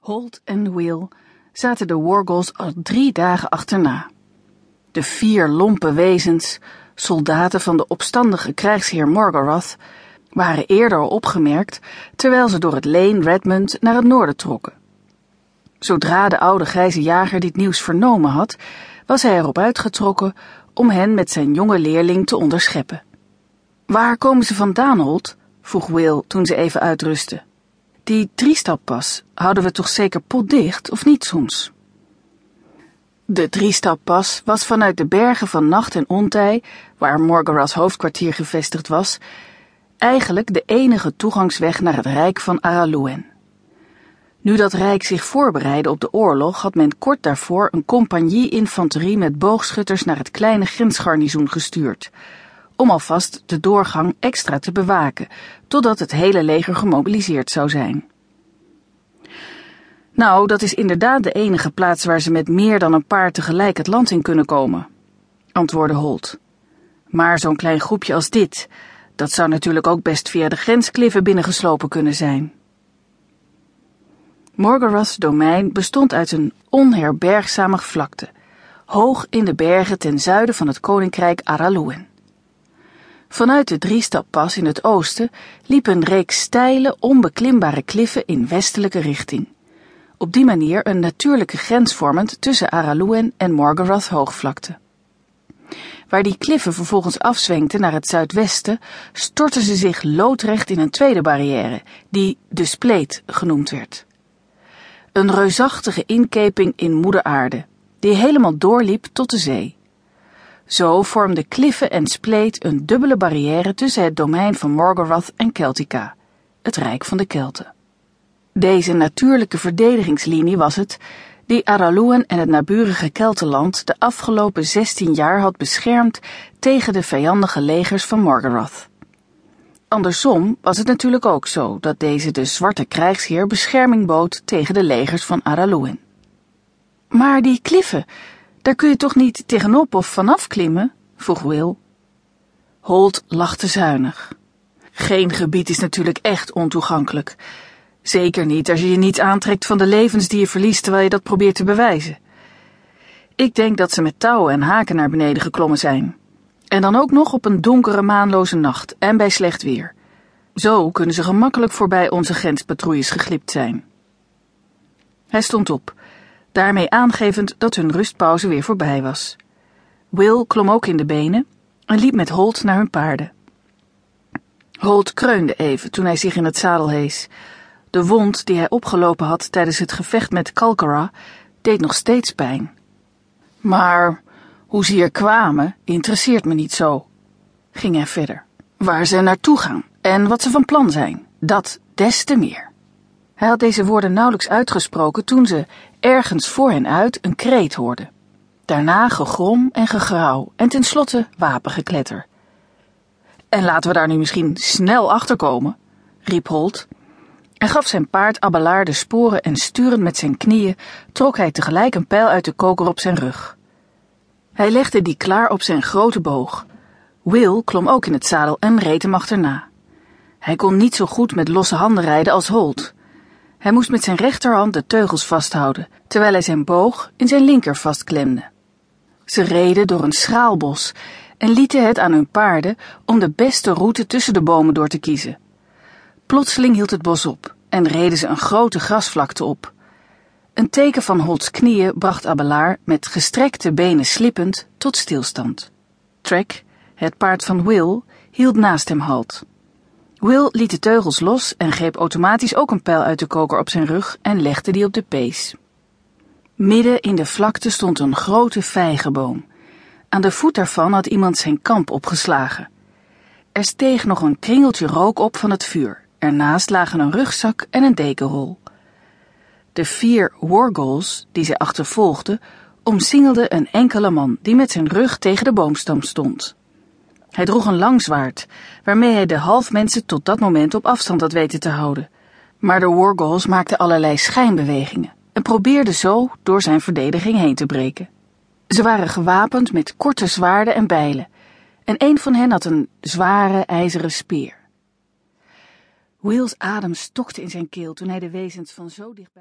Holt en Will zaten de Wargals al drie dagen achterna. De vier lompe wezens, soldaten van de opstandige krijgsheer Morgorath, waren eerder opgemerkt terwijl ze door het Lane Redmond naar het noorden trokken. Zodra de oude grijze jager dit nieuws vernomen had, was hij erop uitgetrokken om hen met zijn jonge leerling te onderscheppen. Waar komen ze vandaan, Holt? vroeg Will toen ze even uitrustten. Die driestappas houden we toch zeker potdicht, of niet soms? De driestappas was vanuit de bergen van Nacht en Ontij, waar Morgorath's hoofdkwartier gevestigd was, eigenlijk de enige toegangsweg naar het rijk van Araluen. Nu dat rijk zich voorbereidde op de oorlog, had men kort daarvoor een compagnie infanterie met boogschutters naar het kleine grensgarnizoen gestuurd, om alvast de doorgang extra te bewaken, totdat het hele leger gemobiliseerd zou zijn. Nou, dat is inderdaad de enige plaats waar ze met meer dan een paar tegelijk het land in kunnen komen, antwoordde Holt. Maar zo'n klein groepje als dit, dat zou natuurlijk ook best via de grenskliffen binnengeslopen kunnen zijn. Morgorath's domein bestond uit een onherbergzame vlakte, hoog in de bergen ten zuiden van het koninkrijk Araluen. Vanuit de Driestappas in het oosten liep een reeks steile, onbeklimbare kliffen in westelijke richting. Op die manier een natuurlijke grens vormend tussen Araluen en Morgorath hoogvlakte. Waar die kliffen vervolgens afzwenkten naar het zuidwesten, stortten ze zich loodrecht in een tweede barrière, die de Spleet genoemd werd. Een reusachtige inkeping in moeder aarde, die helemaal doorliep tot de zee. Zo vormden kliffen en spleet een dubbele barrière tussen het domein van Morgorath en Celtica, het rijk van de Kelten. Deze natuurlijke verdedigingslinie was het die Araluen en het naburige Keltenland de afgelopen 16 jaar had beschermd tegen de vijandige legers van Morgorath. Andersom was het natuurlijk ook zo dat deze de zwarte krijgsheer bescherming bood tegen de legers van Araluen. Maar die kliffen, daar kun je toch niet tegenop of vanaf klimmen? vroeg Will. Holt lachte zuinig. Geen gebied is natuurlijk echt ontoegankelijk. Zeker niet als je je niet aantrekt van de levens die je verliest terwijl je dat probeert te bewijzen. Ik denk dat ze met touwen en haken naar beneden geklommen zijn. En dan ook nog op een donkere maanloze nacht en bij slecht weer. Zo kunnen ze gemakkelijk voorbij onze grenspatrouilles geglipt zijn. Hij stond op, daarmee aangevend dat hun rustpauze weer voorbij was. Will klom ook in de benen en liep met Holt naar hun paarden. Holt kreunde even toen hij zich in het zadel hees. De wond die hij opgelopen had tijdens het gevecht met Kalkara deed nog steeds pijn. Maar hoe ze hier kwamen interesseert me niet zo, ging hij verder. Waar ze naartoe gaan en wat ze van plan zijn, dat des te meer. Hij had deze woorden nauwelijks uitgesproken toen ze ergens voor hen uit een kreet hoorden. Daarna gegrom en gegrauw en tenslotte wapengekletter. En laten we daar nu misschien snel achter komen, riep Holt en gaf zijn paard Abelaar de sporen en sturend met zijn knieën trok hij tegelijk een pijl uit de koker op zijn rug. Hij legde die klaar op zijn grote boog. Will klom ook in het zadel en reed hem achterna. Hij kon niet zo goed met losse handen rijden als Holt. Hij moest met zijn rechterhand de teugels vasthouden, terwijl hij zijn boog in zijn linker vastklemde. Ze reden door een schraal bos en lieten het aan hun paarden om de beste route tussen de bomen door te kiezen. Plotseling hield het bos op en reden ze een grote grasvlakte op. Een teken van Holts knieën bracht Abelaar met gestrekte benen slippend tot stilstand. Trek, het paard van Will, hield naast hem halt. Will liet de teugels los en greep automatisch ook een pijl uit de koker op zijn rug en legde die op de pees. Midden in de vlakte stond een grote vijgenboom. Aan de voet daarvan had iemand zijn kamp opgeslagen. Er steeg nog een kringeltje rook op van het vuur. Ernaast lagen een rugzak en een dekenrol. De vier wargols die zij achtervolgden, omsingelden een enkele man die met zijn rug tegen de boomstam stond. Hij droeg een lang zwaard, waarmee hij de halfmensen tot dat moment op afstand had weten te houden. Maar de wargols maakten allerlei schijnbewegingen en probeerden zo door zijn verdediging heen te breken. Ze waren gewapend met korte zwaarden en bijlen, en een van hen had een zware ijzeren speer. Will's adem stokte in zijn keel toen hij de wezens van zo dichtbij.